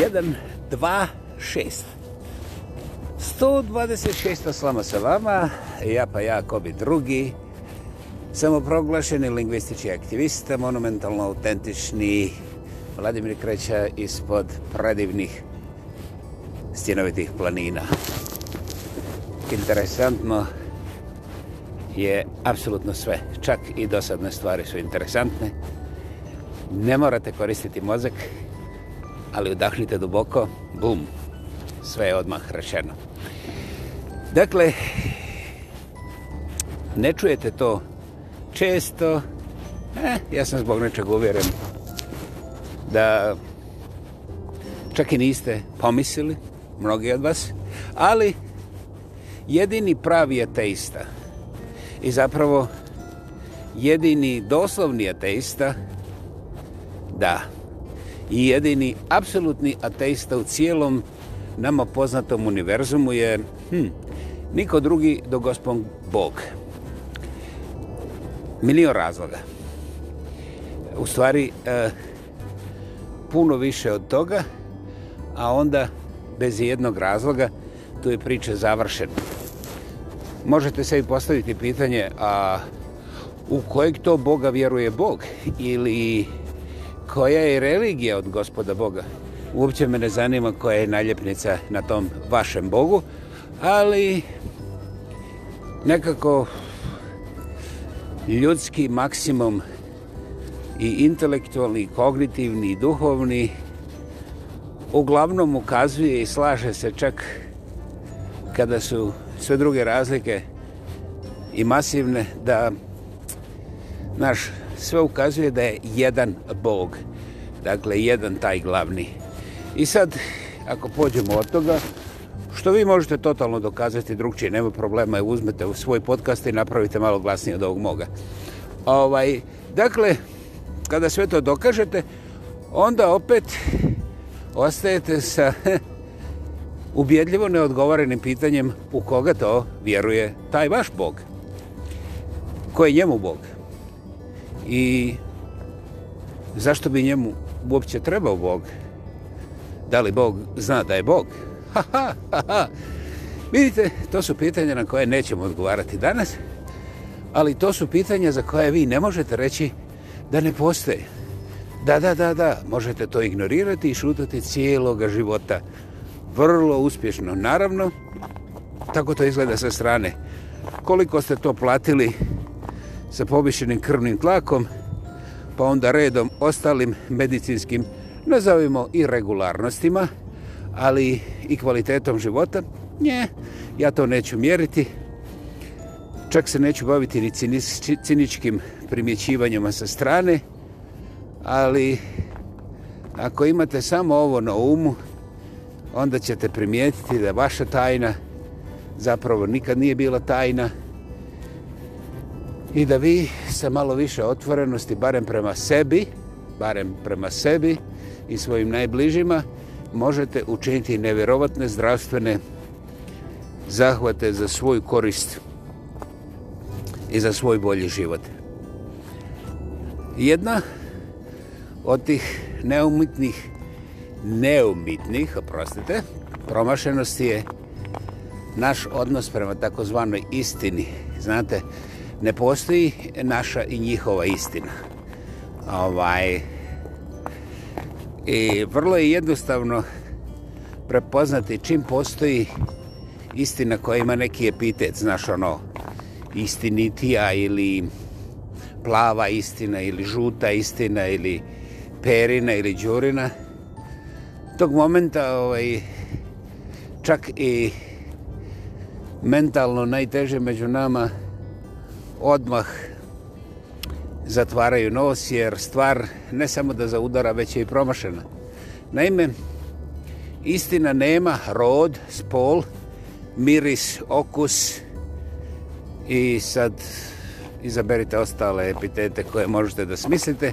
126 aslama sa vama, ja pa ja ko bi drugi, samoproglašeni lingvistički aktivista, monumentalno autentični Vladimir Kreća ispod predivnih stjenovitih planina. Interesantno je apsolutno sve, čak i dosadne stvari su interesantne. Ne morate koristiti mozak, ali udahnite duboko, bum, sve je odmah rečeno. Dakle, ne čujete to često, eh, ja sam zbog nečeg uvjeren da čak i niste pomislili, mnogi od vas, ali jedini pravi ateista i zapravo jedini doslovni ateista, da, da, i jedini apsolutni ateista u cijelom nama poznatom univerzumu je hm, niko drugi do gospod Bog. Milion razloga. U stvari, eh, puno više od toga, a onda bez jednog razloga tu je priča završena. Možete se i postaviti pitanje a u kojeg to Boga vjeruje Bog ili koja je religija od gospoda Boga. Uopće me ne zanima koja je naljepnica na tom vašem Bogu, ali nekako ljudski maksimum i intelektualni, i kognitivni, i duhovni uglavnom ukazuje i slaže se čak kada su sve druge razlike i masivne da naš sve ukazuje da je jedan bog. Dakle, jedan taj glavni. I sad, ako pođemo od toga, što vi možete totalno dokazati drugčije, nema problema, je uzmete u svoj podcast i napravite malo glasnije od ovog moga. Ovaj, dakle, kada sve to dokažete, onda opet ostajete sa ubjedljivo neodgovorenim pitanjem u koga to vjeruje taj vaš bog. Ko je njemu bog? Bog i zašto bi njemu uopće trebao Bog? Da li Bog zna da je Bog? Ha, ha, ha, ha. Vidite, to su pitanja na koje nećemo odgovarati danas, ali to su pitanja za koje vi ne možete reći da ne postoje. Da, da, da, da, možete to ignorirati i šutati cijeloga života. Vrlo uspješno, naravno, tako to izgleda sa strane. Koliko ste to platili, sa povišenim krvnim tlakom, pa onda redom ostalim medicinskim, nazovimo i regularnostima, ali i kvalitetom života, nje, ja to neću mjeriti. Čak se neću baviti ni ciničkim primjećivanjama sa strane, ali ako imate samo ovo na umu, onda ćete primijetiti da vaša tajna zapravo nikad nije bila tajna, i da vi sa malo više otvorenosti, barem prema sebi, barem prema sebi i svojim najbližima, možete učiniti nevjerovatne zdravstvene zahvate za svoj korist i za svoj bolji život. Jedna od tih neumitnih, neumitnih, oprostite, promašenosti je naš odnos prema takozvanoj istini. Znate, ne postoji naša i njihova istina. Ovaj, I vrlo je jednostavno prepoznati čim postoji istina koja ima neki epitet, znaš ono, istinitija ili plava istina ili žuta istina ili perina ili džurina. Tog momenta ovaj, čak i mentalno najteže među nama je odmah zatvaraju nos jer stvar ne samo da zaudara već je i promašena. Naime, istina nema rod, spol, miris, okus i sad izaberite ostale epitete koje možete da smislite.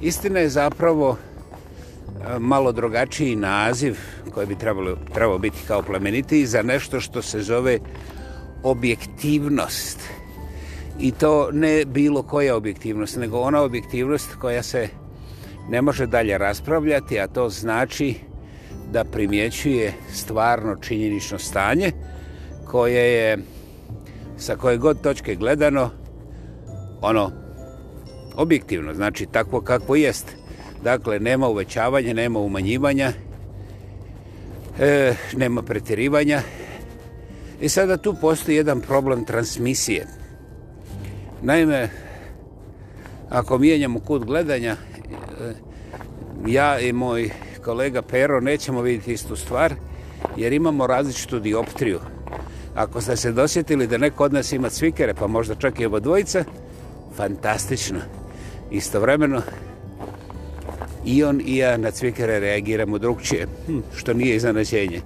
Istina je zapravo e, malo drugačiji naziv koji bi trebalo, trebalo biti kao plemenitiji za nešto što se zove objektivnost. Objektivnost i to ne bilo koja objektivnost, nego ona objektivnost koja se ne može dalje raspravljati, a to znači da primjećuje stvarno činjenično stanje koje je sa koje god točke gledano ono objektivno, znači takvo kakvo jest. Dakle, nema uvećavanja, nema umanjivanja, e, nema pretjerivanja. I sada tu postoji jedan problem transmisije. Naime, ako mijenjamo kut gledanja, e, ja i moj kolega Pero nećemo vidjeti istu stvar, jer imamo različitu dioptriju. Ako ste se dosjetili da neko od nas ima cvikere, pa možda čak i oba dvojica, fantastično. Istovremeno, i on i ja na cvikere reagiramo drugčije, hm, što nije iznenađenje.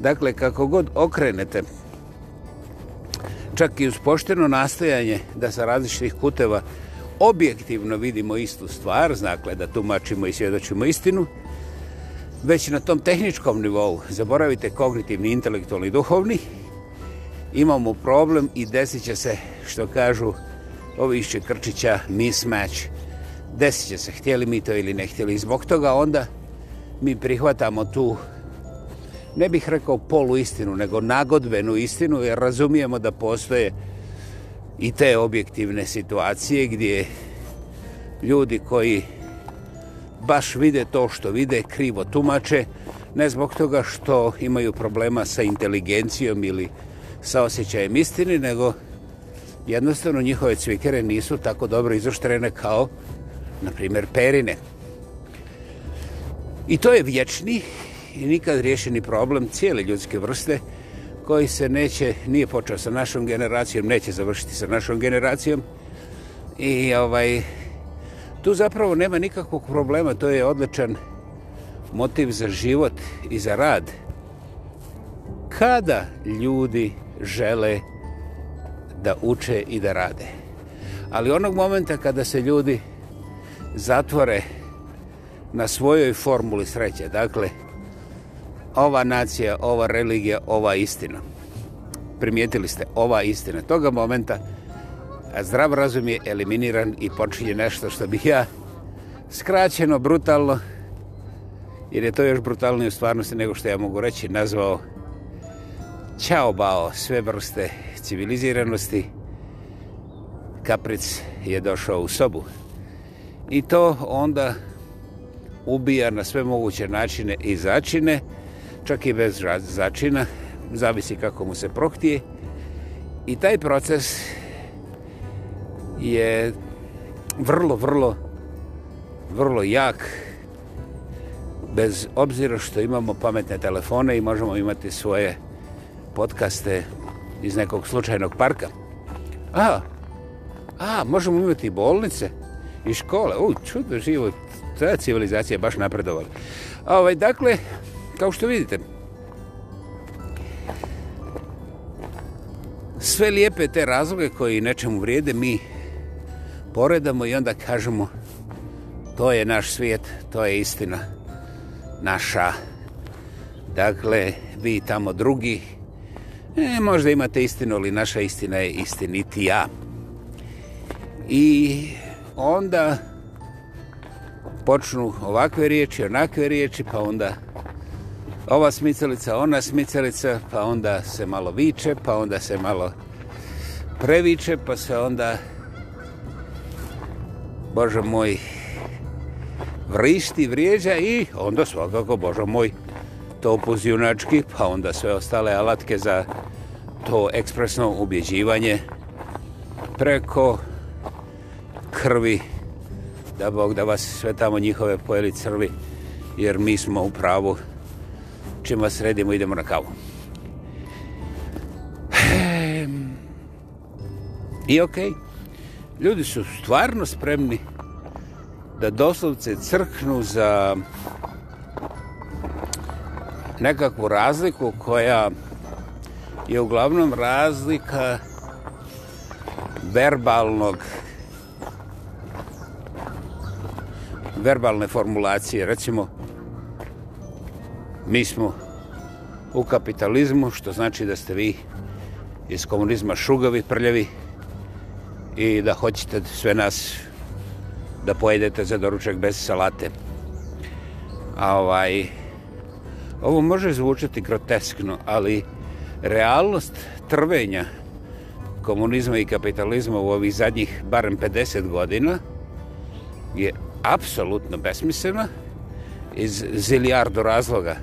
Dakle, kako god okrenete, čak i uz pošteno nastojanje da sa različitih kuteva objektivno vidimo istu stvar, znakle da tumačimo i svjedočimo istinu, već na tom tehničkom nivou, zaboravite kognitivni, intelektualni, duhovni, imamo problem i desit će se, što kažu ovi išće Krčića, mismatch, desit će se, htjeli mi to ili ne htjeli, zbog toga onda mi prihvatamo tu ne bih rekao polu istinu, nego nagodbenu istinu, jer razumijemo da postoje i te objektivne situacije gdje ljudi koji baš vide to što vide, krivo tumače, ne zbog toga što imaju problema sa inteligencijom ili sa osjećajem istini, nego jednostavno njihove cvikere nisu tako dobro izoštrene kao, na primjer, perine. I to je vječni i nikad rješeni problem cijele ljudske vrste koji se neće, nije počeo sa našom generacijom, neće završiti sa našom generacijom. I ovaj, tu zapravo nema nikakvog problema, to je odličan motiv za život i za rad. Kada ljudi žele da uče i da rade? Ali onog momenta kada se ljudi zatvore na svojoj formuli sreće, dakle, ova nacija, ova religija, ova istina. Primijetili ste ova istina. Toga momenta zdrav razum je eliminiran i počinje nešto što bih ja skraćeno, brutalno, jer je to još brutalnije u stvarnosti nego što ja mogu reći, nazvao Ćao Bao, sve vrste civiliziranosti, kapric je došao u sobu. I to onda ubija na sve moguće načine i začine, čak i bez začina, zavisi kako mu se prohtije. I taj proces je vrlo, vrlo, vrlo jak, bez obzira što imamo pametne telefone i možemo imati svoje podcaste iz nekog slučajnog parka. A, a možemo imati i bolnice, i škole. U, čudo život, ta civilizacija je baš napredovala. Ovaj, dakle, kao što vidite, sve lijepe te razloge koji nečemu vrijede mi poredamo i onda kažemo to je naš svijet, to je istina naša. Dakle, vi tamo drugi, e, možda imate istinu, ali naša istina je istinitija. I onda počnu ovakve riječi, onakve riječi, pa onda ova smicalica, ona smicalica, pa onda se malo viče, pa onda se malo previče, pa se onda, Bože moj, vrišti, vrijeđa i onda svakako, Bože moj, to opozijunački, pa onda sve ostale alatke za to ekspresno ubjeđivanje preko krvi, da Bog da vas sve tamo njihove pojeli crvi, jer mi smo u pravu čim vas sredimo, idemo na kavu. Ehm. I okej, okay. ljudi su stvarno spremni da doslovce crknu za nekakvu razliku koja je uglavnom razlika verbalnog verbalne formulacije. Recimo, mi smo u kapitalizmu, što znači da ste vi iz komunizma šugavi, prljavi i da hoćete sve nas da pojedete za doručak bez salate. A ovaj, ovo može zvučati groteskno, ali realnost trvenja komunizma i kapitalizma u ovih zadnjih barem 50 godina je apsolutno besmislena iz zilijardu razloga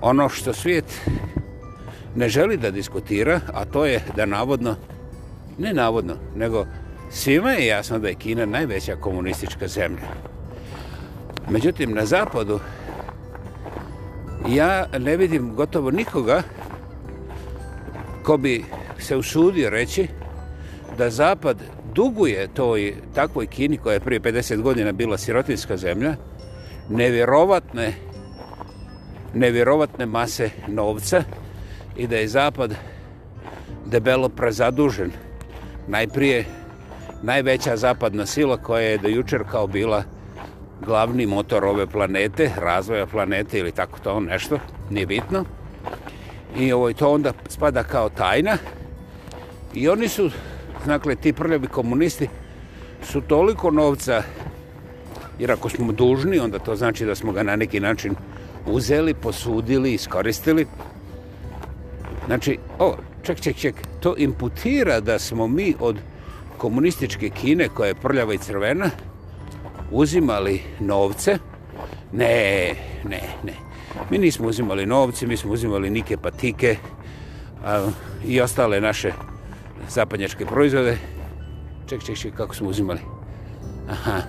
ono što svijet ne želi da diskutira, a to je da navodno, ne navodno, nego svima je jasno da je Kina najveća komunistička zemlja. Međutim, na zapadu ja ne vidim gotovo nikoga ko bi se usudio reći da zapad duguje toj takvoj Kini koja je prije 50 godina bila sirotinska zemlja, nevjerovatne nevjerovatne mase novca i da je Zapad debelo prezadužen. Najprije najveća zapadna sila koja je do jučer kao bila glavni motor ove planete, razvoja planete ili tako to nešto, nije bitno. I ovo ovaj, to onda spada kao tajna. I oni su, znakle, ti prljavi komunisti su toliko novca, jer ako smo dužni, onda to znači da smo ga na neki način uh, uzeli, posudili, iskoristili. Znači, o, ček, ček, ček, to imputira da smo mi od komunističke Kine, koja je prljava i crvena, uzimali novce. Ne, ne, ne. Mi nismo uzimali novce, mi smo uzimali nike patike a, i ostale naše zapadnjačke proizvode. Ček, ček, ček, kako smo uzimali? Aha.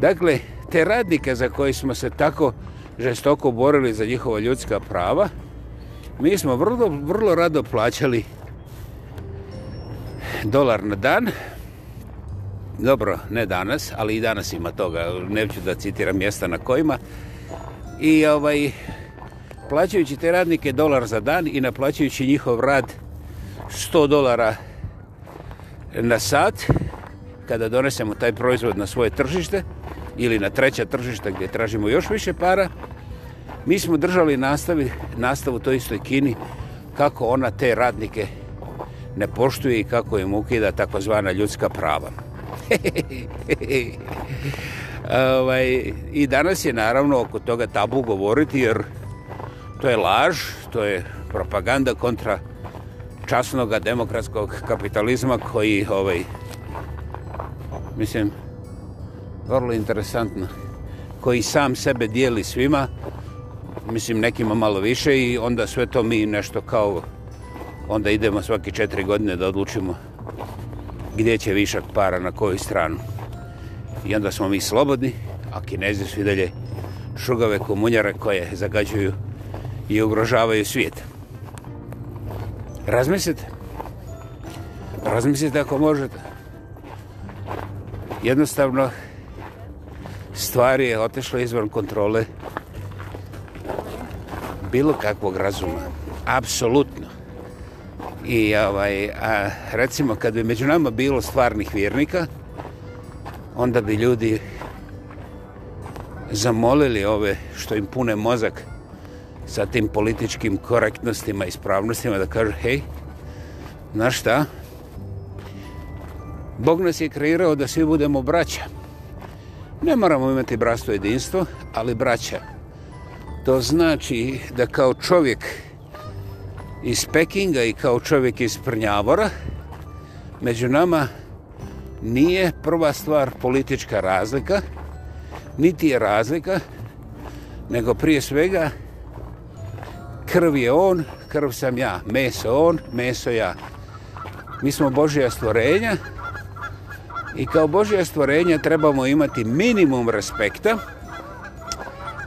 Dakle, te radnike za koje smo se tako uh, žestoko borili za njihova ljudska prava, mi smo vrlo, vrlo rado plaćali dolar na dan. Dobro, ne danas, ali i danas ima toga. Neću da citiram mjesta na kojima. I ovaj, plaćajući te radnike dolar za dan i naplaćajući njihov rad 100 dolara na sat, kada donesemo taj proizvod na svoje tržište, ili na treća tržišta gdje tražimo još više para, mi smo držali nastavi, nastavu toj istoj Kini kako ona te radnike ne poštuje i kako im ukida takozvana ljudska prava. ovaj, I danas je naravno oko toga tabu govoriti jer to je laž, to je propaganda kontra časnog demokratskog kapitalizma koji ovaj, mislim vrlo interesantna, koji sam sebe dijeli svima, mislim nekima malo više i onda sve to mi nešto kao, onda idemo svaki četiri godine da odlučimo gdje će višak para na koju stranu. I onda smo mi slobodni, a kinezi su i dalje šugave komunjare koje zagađuju i ugrožavaju svijet. Razmislite. Razmislite ako možete. Jednostavno, stvari je otešla izvan kontrole bilo kakvog razuma. Apsolutno. I ovaj, a, recimo kad bi među nama bilo stvarnih vjernika, onda bi ljudi zamolili ove što im pune mozak sa tim političkim korektnostima i spravnostima da kažu hej, znaš šta? Bog nas je kreirao da svi budemo braća. Ne moramo imati bratstvo jedinstvo, ali braća. To znači da kao čovjek iz Pekinga i kao čovjek iz Prnjavora među nama nije prva stvar politička razlika, niti je razlika, nego prije svega krv je on, krv sam ja, meso on, meso ja. Mi smo Božija stvorenja, I kao Božje stvorenje trebamo imati minimum respekta,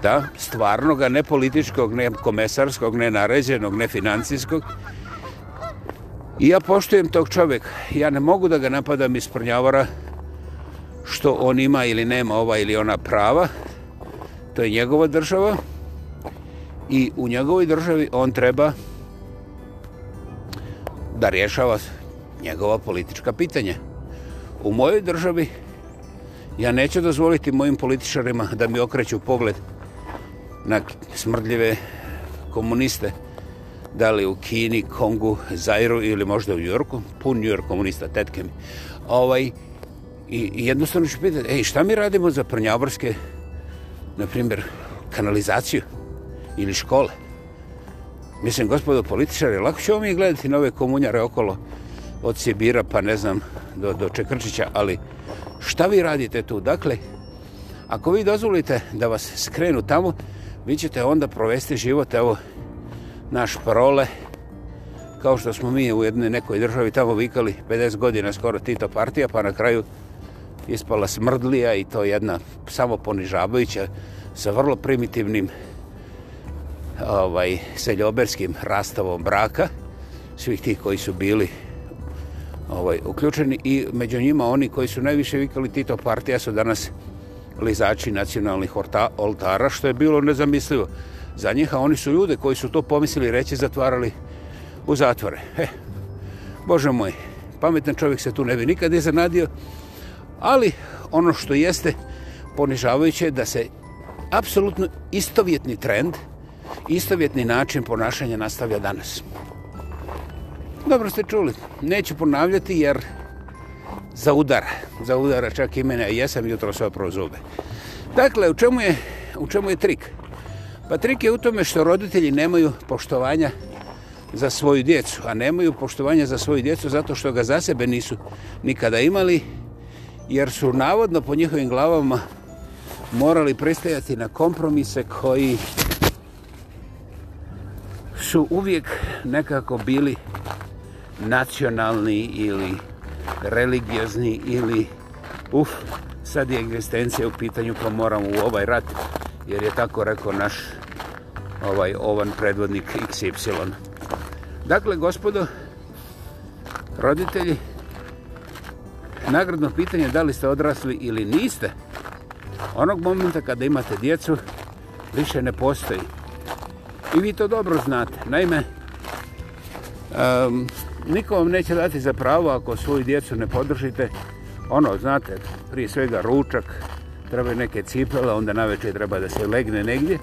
da, stvarnoga, ne političkog, ne komesarskog, ne naređenog, ne financijskog. I ja poštujem tog čovjeka. Ja ne mogu da ga napadam iz prnjavora što on ima ili nema ova ili ona prava. To je njegova država i u njegovoj državi on treba da rješava njegova politička pitanja u mojoj državi ja neću dozvoliti mojim političarima da mi okreću pogled na smrdljive komuniste da li u Kini, Kongu, Zairu ili možda u Njurku, pun Njurk komunista, tetke mi. Ovaj, i, I jednostavno ću pitati, ej, šta mi radimo za prnjavorske, na primjer, kanalizaciju ili škole? Mislim, gospodo političari, lako ćemo mi gledati nove komunjare okolo, od Sibira pa ne znam do, do Čekrčića, ali šta vi radite tu? Dakle, ako vi dozvolite da vas skrenu tamo, vi ćete onda provesti život, evo, naš prole, kao što smo mi u jednoj nekoj državi tamo vikali 50 godina skoro Tito partija, pa na kraju ispala smrdlija i to jedna samo ponižavajuća sa vrlo primitivnim ovaj, seljoberskim rastavom braka, svih tih koji su bili ovaj, uključeni i među njima oni koji su najviše vikali Tito partija su danas lizači nacionalnih orta, oltara, što je bilo nezamislivo za njih, a oni su ljude koji su to pomislili reći zatvarali u zatvore. He, Bože moj, pametan čovjek se tu ne bi nikad iznadio, ali ono što jeste ponižavajuće je da se apsolutno istovjetni trend, istovjetni način ponašanja nastavlja danas. Dobro ste čuli. Neću ponavljati jer za udara. Za udara čak i mene. Jesam jutro sva prozube. Dakle, u čemu, je, u čemu je trik? Pa trik je u tome što roditelji nemaju poštovanja za svoju djecu. A nemaju poštovanja za svoju djecu zato što ga za sebe nisu nikada imali. Jer su navodno po njihovim glavama morali pristajati na kompromise koji su uvijek nekako bili nacionalni ili religiozni ili uf, sad je egzistencija u pitanju pa moramo u ovaj rat jer je tako rekao naš ovaj ovan predvodnik XY dakle gospodo roditelji nagradno pitanje da li ste odrasli ili niste onog momenta kada imate djecu više ne postoji i vi to dobro znate naime um, niko vam neće dati za pravo ako svoju djecu ne podržite. Ono, znate, prije svega ručak, treba neke cipele, onda na treba da se legne negdje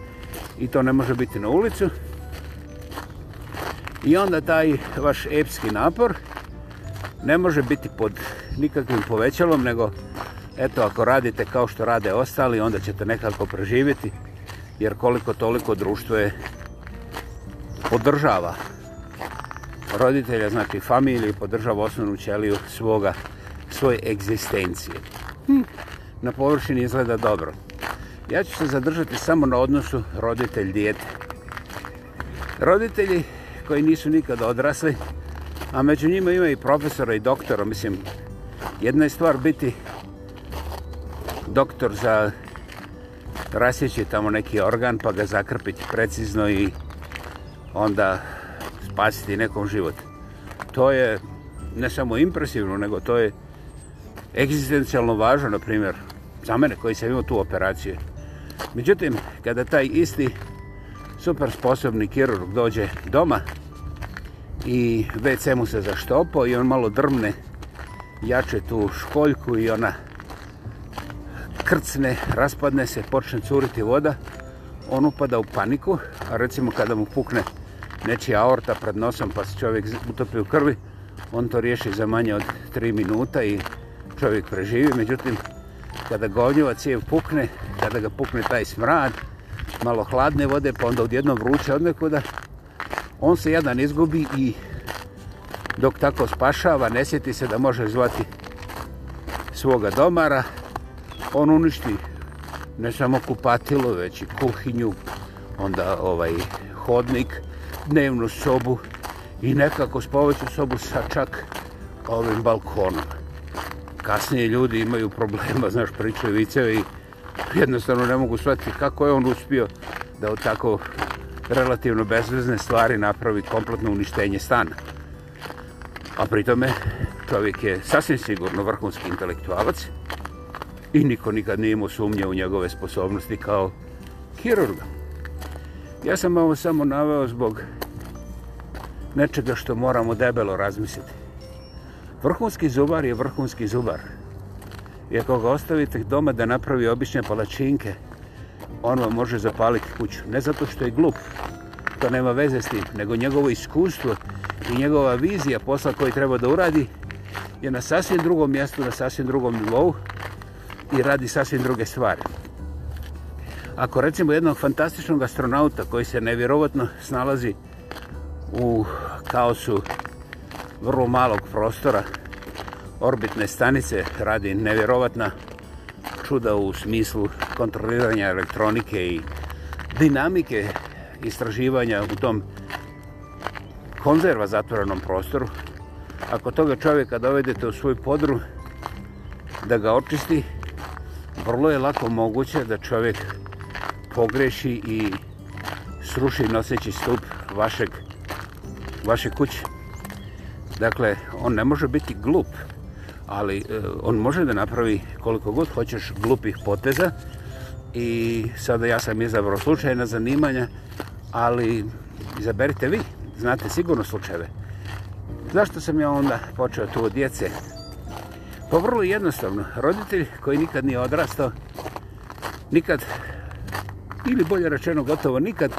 i to ne može biti na ulicu. I onda taj vaš epski napor ne može biti pod nikakvim povećalom, nego eto, ako radite kao što rade ostali, onda ćete nekako preživjeti, jer koliko toliko društvo je podržava roditelja, znači familije, podržava osnovnu ćeliju svoga, svoje egzistencije. Hm, na površini izgleda dobro. Ja ću se zadržati samo na odnosu roditelj-dijete. Roditelji koji nisu nikada odrasli, a među njima ima i profesora i doktora, mislim, jedna je stvar biti doktor za rasjeći tamo neki organ pa ga zakrpiti precizno i onda spasiti nekom život. To je ne samo impresivno, nego to je egzistencijalno važno, na primjer, za mene koji sam imao tu operaciju. Međutim, kada taj isti super sposobni kirurg dođe doma i WC mu se zaštopo i on malo drmne jače tu školjku i ona krcne, raspadne se, počne curiti voda, on upada u paniku, a recimo kada mu pukne nečija aorta pred nosom pa se čovjek utopi u krvi, on to riješi za manje od 3 minuta i čovjek preživi. Međutim, kada govnjova cijev pukne, kada ga pukne taj smrad, malo hladne vode, pa onda odjedno vruće od nekuda, on se jedan izgubi i dok tako spašava, ne sjeti se da može zvati svoga domara, on uništi ne samo kupatilo, već i kuhinju, onda ovaj hodnik, dnevnu sobu i nekako spoveću sobu sa čak ovim balkonom. Kasnije ljudi imaju problema, znaš, pričaju viceve i jednostavno ne mogu shvatiti kako je on uspio da od tako relativno bezvezne stvari napravi kompletno uništenje stana. A pritome čovjek je sasvim sigurno vrhunski intelektualac i niko nikad nije imao sumnje u njegove sposobnosti kao hirurga. Ja sam ovo samo naveo zbog nečega što moramo debelo razmisliti. Vrhunski zubar je vrhunski zubar. I ako ga ostavite doma da napravi obične palačinke, on vam može zapaliti kuću. Ne zato što je glup, to nema veze s tim, nego njegovo iskustvo i njegova vizija posla koji treba da uradi je na sasvim drugom mjestu, na sasvim drugom nivou i radi sasvim druge stvari ako recimo jednog fantastičnog astronauta koji se nevjerovatno snalazi u kaosu vrlo malog prostora orbitne stanice radi nevjerovatna čuda u smislu kontroliranja elektronike i dinamike istraživanja u tom konzerva zatvorenom prostoru ako toga čovjeka dovedete u svoj podru da ga očisti vrlo je lako moguće da čovjek pogreši i sruši noseći stup vašeg, vaše kuće. Dakle, on ne može biti glup, ali e, on može da napravi koliko god hoćeš glupih poteza i sada ja sam izabro slučajna zanimanja, ali izaberite vi, znate sigurno slučajeve. Zašto sam ja onda počeo tu od djece? Po pa vrlo jednostavno, roditelj koji nikad nije odrastao, nikad ili bolje rečeno gotovo nikad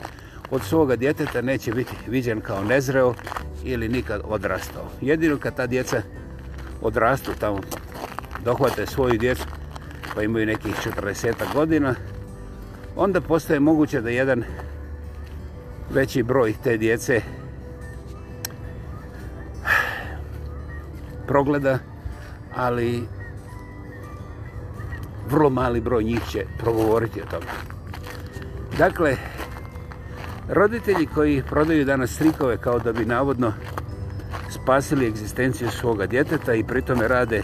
od svoga djeteta neće biti viđen kao nezreo ili nikad odrastao. Jedino kad ta djeca odrastu tamo, dohvate svoju djecu koji pa imaju nekih 40 godina, onda postaje moguće da jedan veći broj te djece progleda, ali vrlo mali broj njih će progovoriti o tome. Dakle, roditelji koji prodaju danas strikove kao da bi navodno spasili egzistenciju svoga djeteta i pritome rade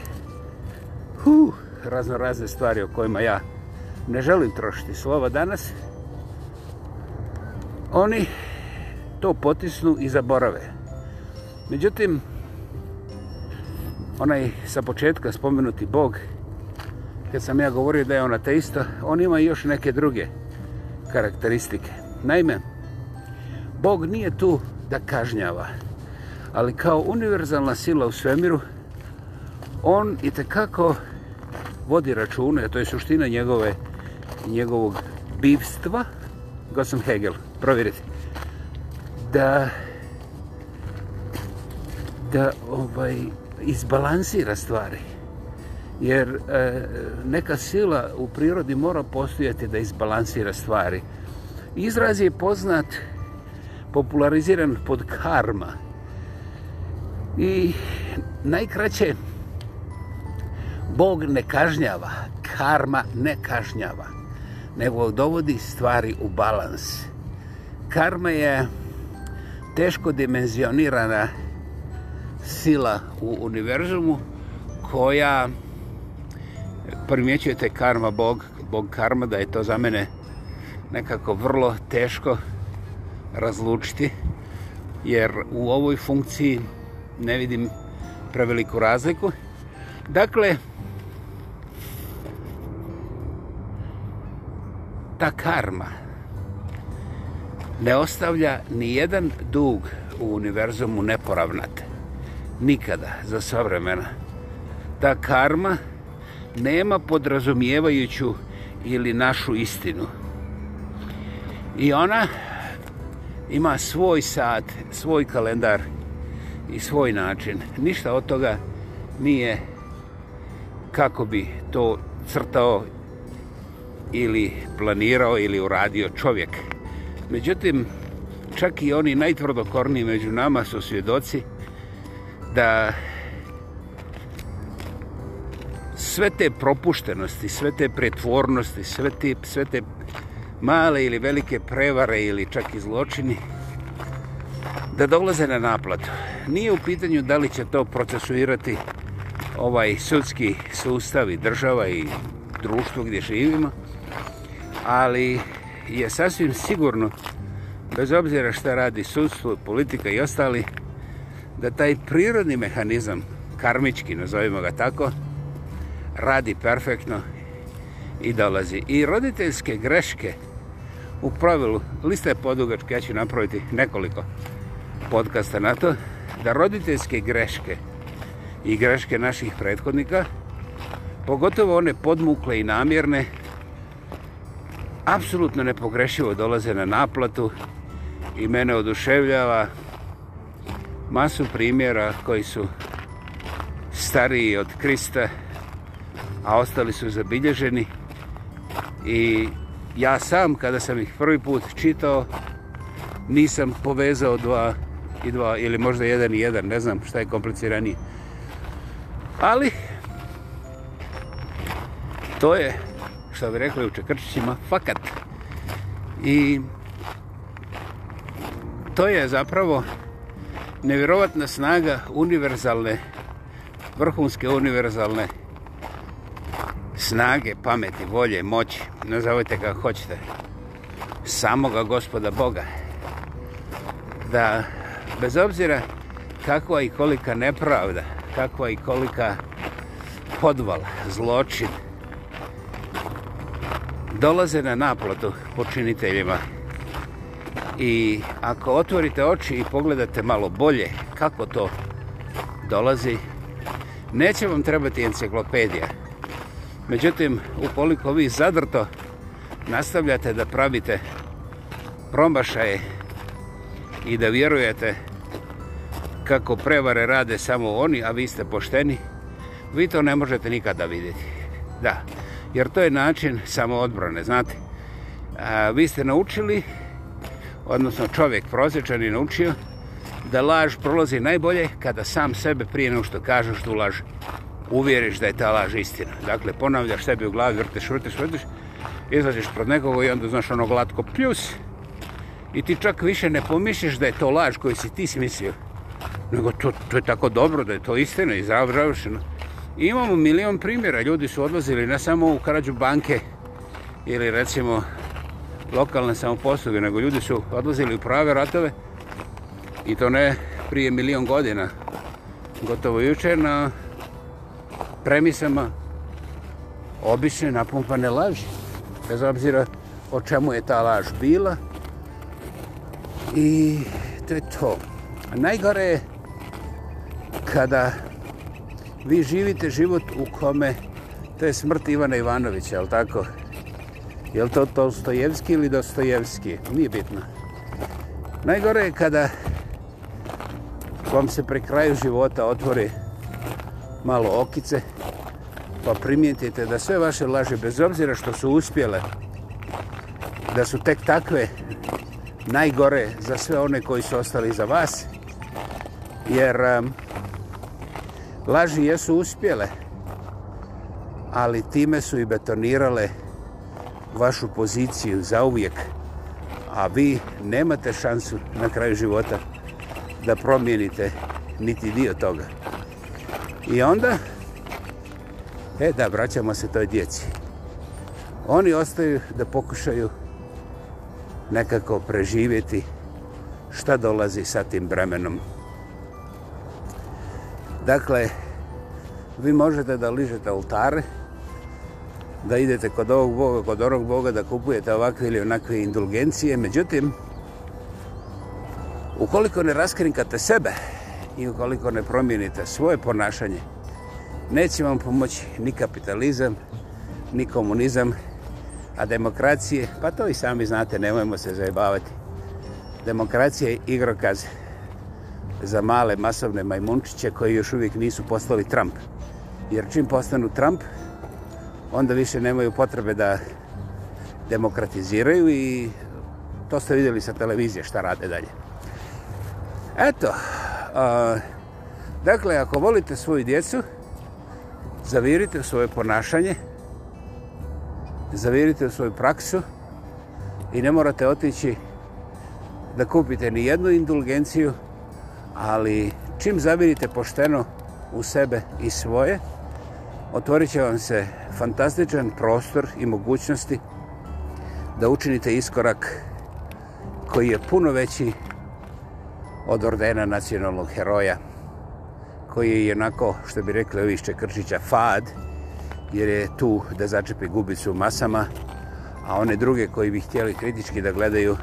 huh, razno razne stvari o kojima ja ne želim trošiti slova danas, oni to potisnu i zaborave. Međutim, onaj sa početka spomenuti Bog, kad sam ja govorio da je on ateista, on ima još neke druge stvari karakteristike. Naime, Bog nije tu da kažnjava, ali kao univerzalna sila u svemiru, on i tekako vodi račune, a to je suština njegove, njegovog bivstva, Gosom Hegel, provjerite, da, da ovaj, izbalansira stvari jer e, neka sila u prirodi mora postojati da izbalansira stvari. Izraz je poznat, populariziran pod karma. I najkraće, Bog ne kažnjava, karma ne kažnjava, nego dovodi stvari u balans. Karma je teško dimenzionirana sila u univerzumu koja primjećujete karma bog, bog karma, da je to za mene nekako vrlo teško razlučiti, jer u ovoj funkciji ne vidim preveliku razliku. Dakle, ta karma ne ostavlja ni jedan dug u univerzumu neporavnate. Nikada, za sva vremena. Ta karma nema podrazumijevajuću ili našu istinu. I ona ima svoj sad, svoj kalendar i svoj način. Ništa od toga nije kako bi to crtao ili planirao ili uradio čovjek. Međutim, čak i oni najtvrdokorniji među nama su svjedoci da sve te propuštenosti, sve te pretvornosti, sve te, sve te male ili velike prevare ili čak i zločini, da dolaze na naplatu. Nije u pitanju da li će to procesuirati ovaj sudski sustav i država i društvo gdje živimo, ali je sasvim sigurno, bez obzira šta radi sudstvo, politika i ostali, da taj prirodni mehanizam, karmički, nazovimo ga tako, radi perfektno i dolazi. I roditeljske greške u pravilu, lista je podugačka, ja ću napraviti nekoliko podcasta na to, da roditeljske greške i greške naših prethodnika, pogotovo one podmukle i namjerne, apsolutno nepogrešivo dolaze na naplatu i mene oduševljava masu primjera koji su stariji od Krista i a ostali su zabilježeni i ja sam kada sam ih prvi put čitao nisam povezao dva i dva ili možda jedan i jedan ne znam šta je kompliciranije ali to je što bi rekli u Čekrčićima fakat i to je zapravo nevjerovatna snaga univerzalne vrhunske univerzalne snage, pameti, volje, moći, nazovite kako hoćete, samoga gospoda Boga, da bez obzira kakva i kolika nepravda, kakva i kolika podvala, zločin, dolaze na naplatu počiniteljima. I ako otvorite oči i pogledate malo bolje kako to dolazi, neće vam trebati enciklopedija. Međutim, upoliko vi zadrto nastavljate da pravite promašaje i da vjerujete kako prevare rade samo oni, a vi ste pošteni, vi to ne možete nikada vidjeti. Da, jer to je način samoodbrane, znate. A, vi ste naučili, odnosno čovjek prozječan je naučio, da laž prolazi najbolje kada sam sebe prije nešto kažeš tu lažu uvjeriš da je ta laž istina. Dakle, ponavljaš sebi u glavi, vrteš, vrteš, vrteš, izlaziš pred nekoga i onda znaš ono glatko pljus i ti čak više ne pomišliš da je to laž koju si ti smislio, nego to, to je tako dobro da je to istina i zdravo, zdravo, imamo milion primjera, ljudi su odlazili ne samo u krađu banke ili recimo lokalne samoposluge, nego ljudi su odlazili u prave ratove i to ne prije milion godina, gotovo jučer na no premisama obične napumpane laži, bez obzira o čemu je ta laž bila. I to je to. Najgore je kada vi živite život u kome to je smrt Ivana Ivanovića, je li tako? Je li to Tolstojevski ili Dostojevski? Nije bitno. Najgore je kada vam se pri kraju života otvori malo okice, pa primijetite da sve vaše laže, bez obzira što su uspjele, da su tek takve najgore za sve one koji su ostali za vas, jer um, laži jesu uspjele, ali time su i betonirale vašu poziciju za uvijek, a vi nemate šansu na kraju života da promijenite niti dio toga. I onda E da, vraćamo se toj djeci. Oni ostaju da pokušaju nekako preživjeti šta dolazi sa tim bremenom. Dakle, vi možete da ližete oltare, da idete kod ovog Boga, kod onog Boga, da kupujete ovakve ili onakve indulgencije. Međutim, ukoliko ne raskrinkate sebe i ukoliko ne promijenite svoje ponašanje, neće vam pomoći ni kapitalizam, ni komunizam, a demokracije, pa to i sami znate, nemojmo se zajebavati. Demokracija je igrokaz za male masovne majmunčiće koji još uvijek nisu postali Trump. Jer čim postanu Trump, onda više nemaju potrebe da demokratiziraju i to ste vidjeli sa televizije šta rade dalje. Eto, a, dakle, ako volite svoju djecu, zavirite u svoje ponašanje, zavirite u svoju praksu i ne morate otići da kupite ni jednu indulgenciju, ali čim zavirite pošteno u sebe i svoje, otvorit će vam se fantastičan prostor i mogućnosti da učinite iskorak koji je puno veći od ordena nacionalnog heroja koji je onako, što bi rekli ovi iz Čekršića, fad, jer je tu da začepi gubicu masama, a one druge koji bi htjeli kritički da gledaju,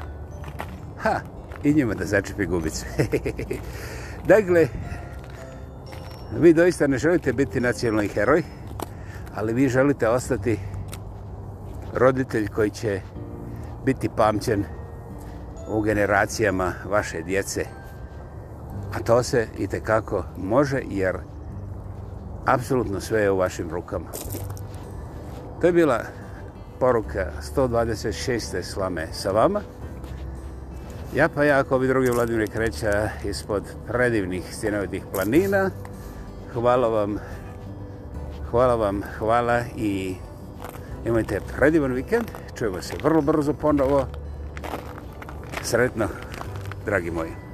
ha, i njima da začepi gubicu. dakle, vi doista ne želite biti nacionalni heroj, ali vi želite ostati roditelj koji će biti pamćen u generacijama vaše djece, A to se i kako može, jer apsolutno sve je u vašim rukama. To je bila poruka 126. slame sa vama. Ja pa ja, ako bi drugi Vladimir kreća ispod predivnih stjenovitih planina, hvala vam, hvala vam, hvala i imajte predivan vikend. Čujemo se vrlo brzo ponovo. Sretno, dragi moji.